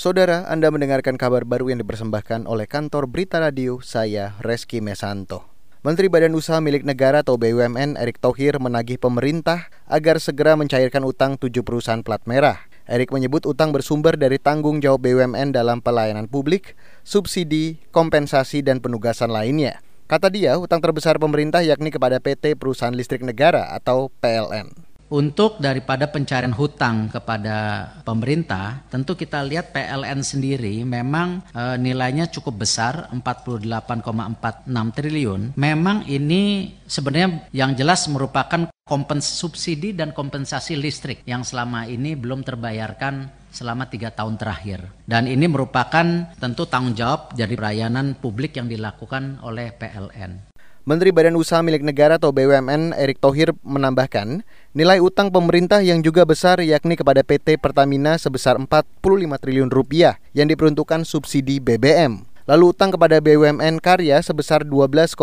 Saudara, Anda mendengarkan kabar baru yang dipersembahkan oleh kantor Berita Radio, saya Reski Mesanto. Menteri Badan Usaha Milik Negara atau BUMN Erick Thohir menagih pemerintah agar segera mencairkan utang tujuh perusahaan plat merah. Erick menyebut utang bersumber dari tanggung jawab BUMN dalam pelayanan publik, subsidi, kompensasi, dan penugasan lainnya. Kata dia, utang terbesar pemerintah yakni kepada PT Perusahaan Listrik Negara atau PLN. Untuk daripada pencarian hutang kepada pemerintah, tentu kita lihat PLN sendiri memang e, nilainya cukup besar 48,46 triliun. Memang ini sebenarnya yang jelas merupakan kompens subsidi dan kompensasi listrik yang selama ini belum terbayarkan selama tiga tahun terakhir. Dan ini merupakan tentu tanggung jawab dari pelayanan publik yang dilakukan oleh PLN. Menteri Badan Usaha Milik Negara atau BUMN Erick Thohir menambahkan, nilai utang pemerintah yang juga besar yakni kepada PT Pertamina sebesar 45 triliun rupiah yang diperuntukkan subsidi BBM. Lalu utang kepada BUMN Karya sebesar 12,16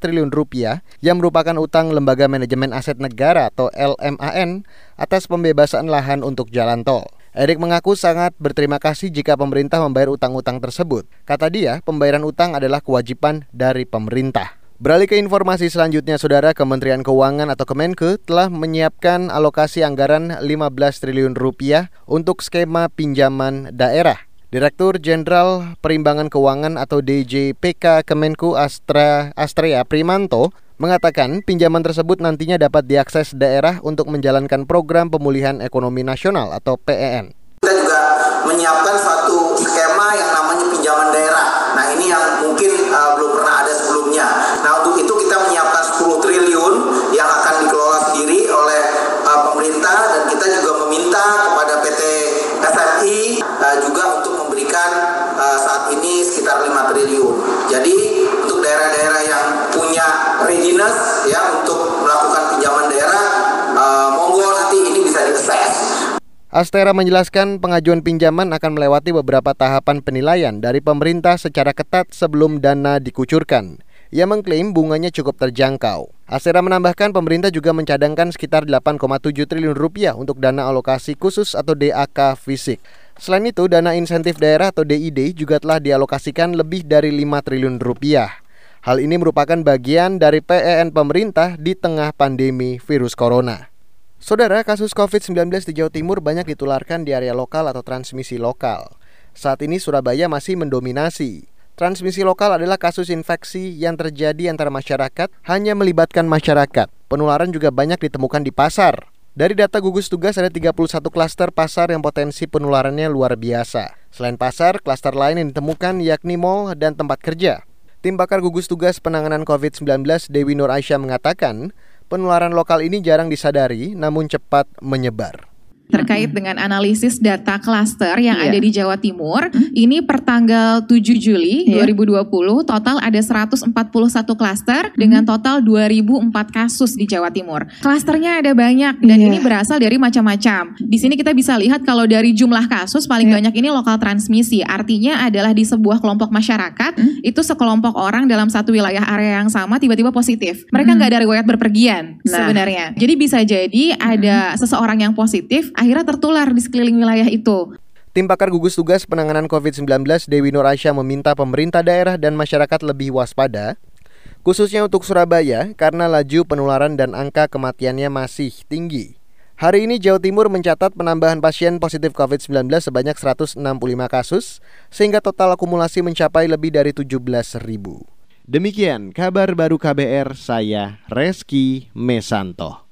triliun rupiah yang merupakan utang Lembaga Manajemen Aset Negara atau LMAN atas pembebasan lahan untuk jalan tol. Erik mengaku sangat berterima kasih jika pemerintah membayar utang-utang tersebut. Kata dia, pembayaran utang adalah kewajiban dari pemerintah. Beralih ke informasi selanjutnya, Saudara Kementerian Keuangan atau Kemenke telah menyiapkan alokasi anggaran 15 triliun rupiah untuk skema pinjaman daerah. Direktur Jenderal Perimbangan Keuangan atau DJPK Kemenku Astra Astrea Primanto mengatakan pinjaman tersebut nantinya dapat diakses daerah untuk menjalankan program pemulihan ekonomi nasional atau PEN. Kita juga menyiapkan satu skema yang namanya pinjaman daerah. Nah ini yang Astera menjelaskan pengajuan pinjaman akan melewati beberapa tahapan penilaian dari pemerintah secara ketat sebelum dana dikucurkan. Ia mengklaim bunganya cukup terjangkau. Astera menambahkan pemerintah juga mencadangkan sekitar 8,7 triliun rupiah untuk dana alokasi khusus atau DAK fisik. Selain itu, dana insentif daerah atau DID juga telah dialokasikan lebih dari 5 triliun rupiah. Hal ini merupakan bagian dari PEN pemerintah di tengah pandemi virus corona. Saudara, kasus COVID-19 di Jawa Timur banyak ditularkan di area lokal atau transmisi lokal. Saat ini Surabaya masih mendominasi. Transmisi lokal adalah kasus infeksi yang terjadi antara masyarakat hanya melibatkan masyarakat. Penularan juga banyak ditemukan di pasar. Dari data gugus tugas ada 31 klaster pasar yang potensi penularannya luar biasa. Selain pasar, klaster lain yang ditemukan yakni mall dan tempat kerja. Tim bakar gugus tugas penanganan COVID-19 Dewi Nur Aisyah mengatakan, penularan lokal ini jarang disadari namun cepat menyebar terkait dengan analisis data klaster yang yeah. ada di Jawa Timur. Ini per tanggal 7 Juli yeah. 2020 total ada 141 klaster dengan total 2004 kasus di Jawa Timur. Klasternya ada banyak dan yeah. ini berasal dari macam-macam. Di sini kita bisa lihat kalau dari jumlah kasus paling yeah. banyak ini lokal transmisi. Artinya adalah di sebuah kelompok masyarakat mm. itu sekelompok orang dalam satu wilayah area yang sama tiba-tiba positif. Mereka nggak mm. ada riwayat berpergian nah. sebenarnya. Jadi bisa jadi ada seseorang yang positif akhirnya tertular di sekeliling wilayah itu. Tim pakar gugus tugas penanganan COVID-19 Dewi Nur Aisyah meminta pemerintah daerah dan masyarakat lebih waspada, khususnya untuk Surabaya karena laju penularan dan angka kematiannya masih tinggi. Hari ini Jawa Timur mencatat penambahan pasien positif COVID-19 sebanyak 165 kasus, sehingga total akumulasi mencapai lebih dari 17 ribu. Demikian kabar baru KBR, saya Reski Mesanto.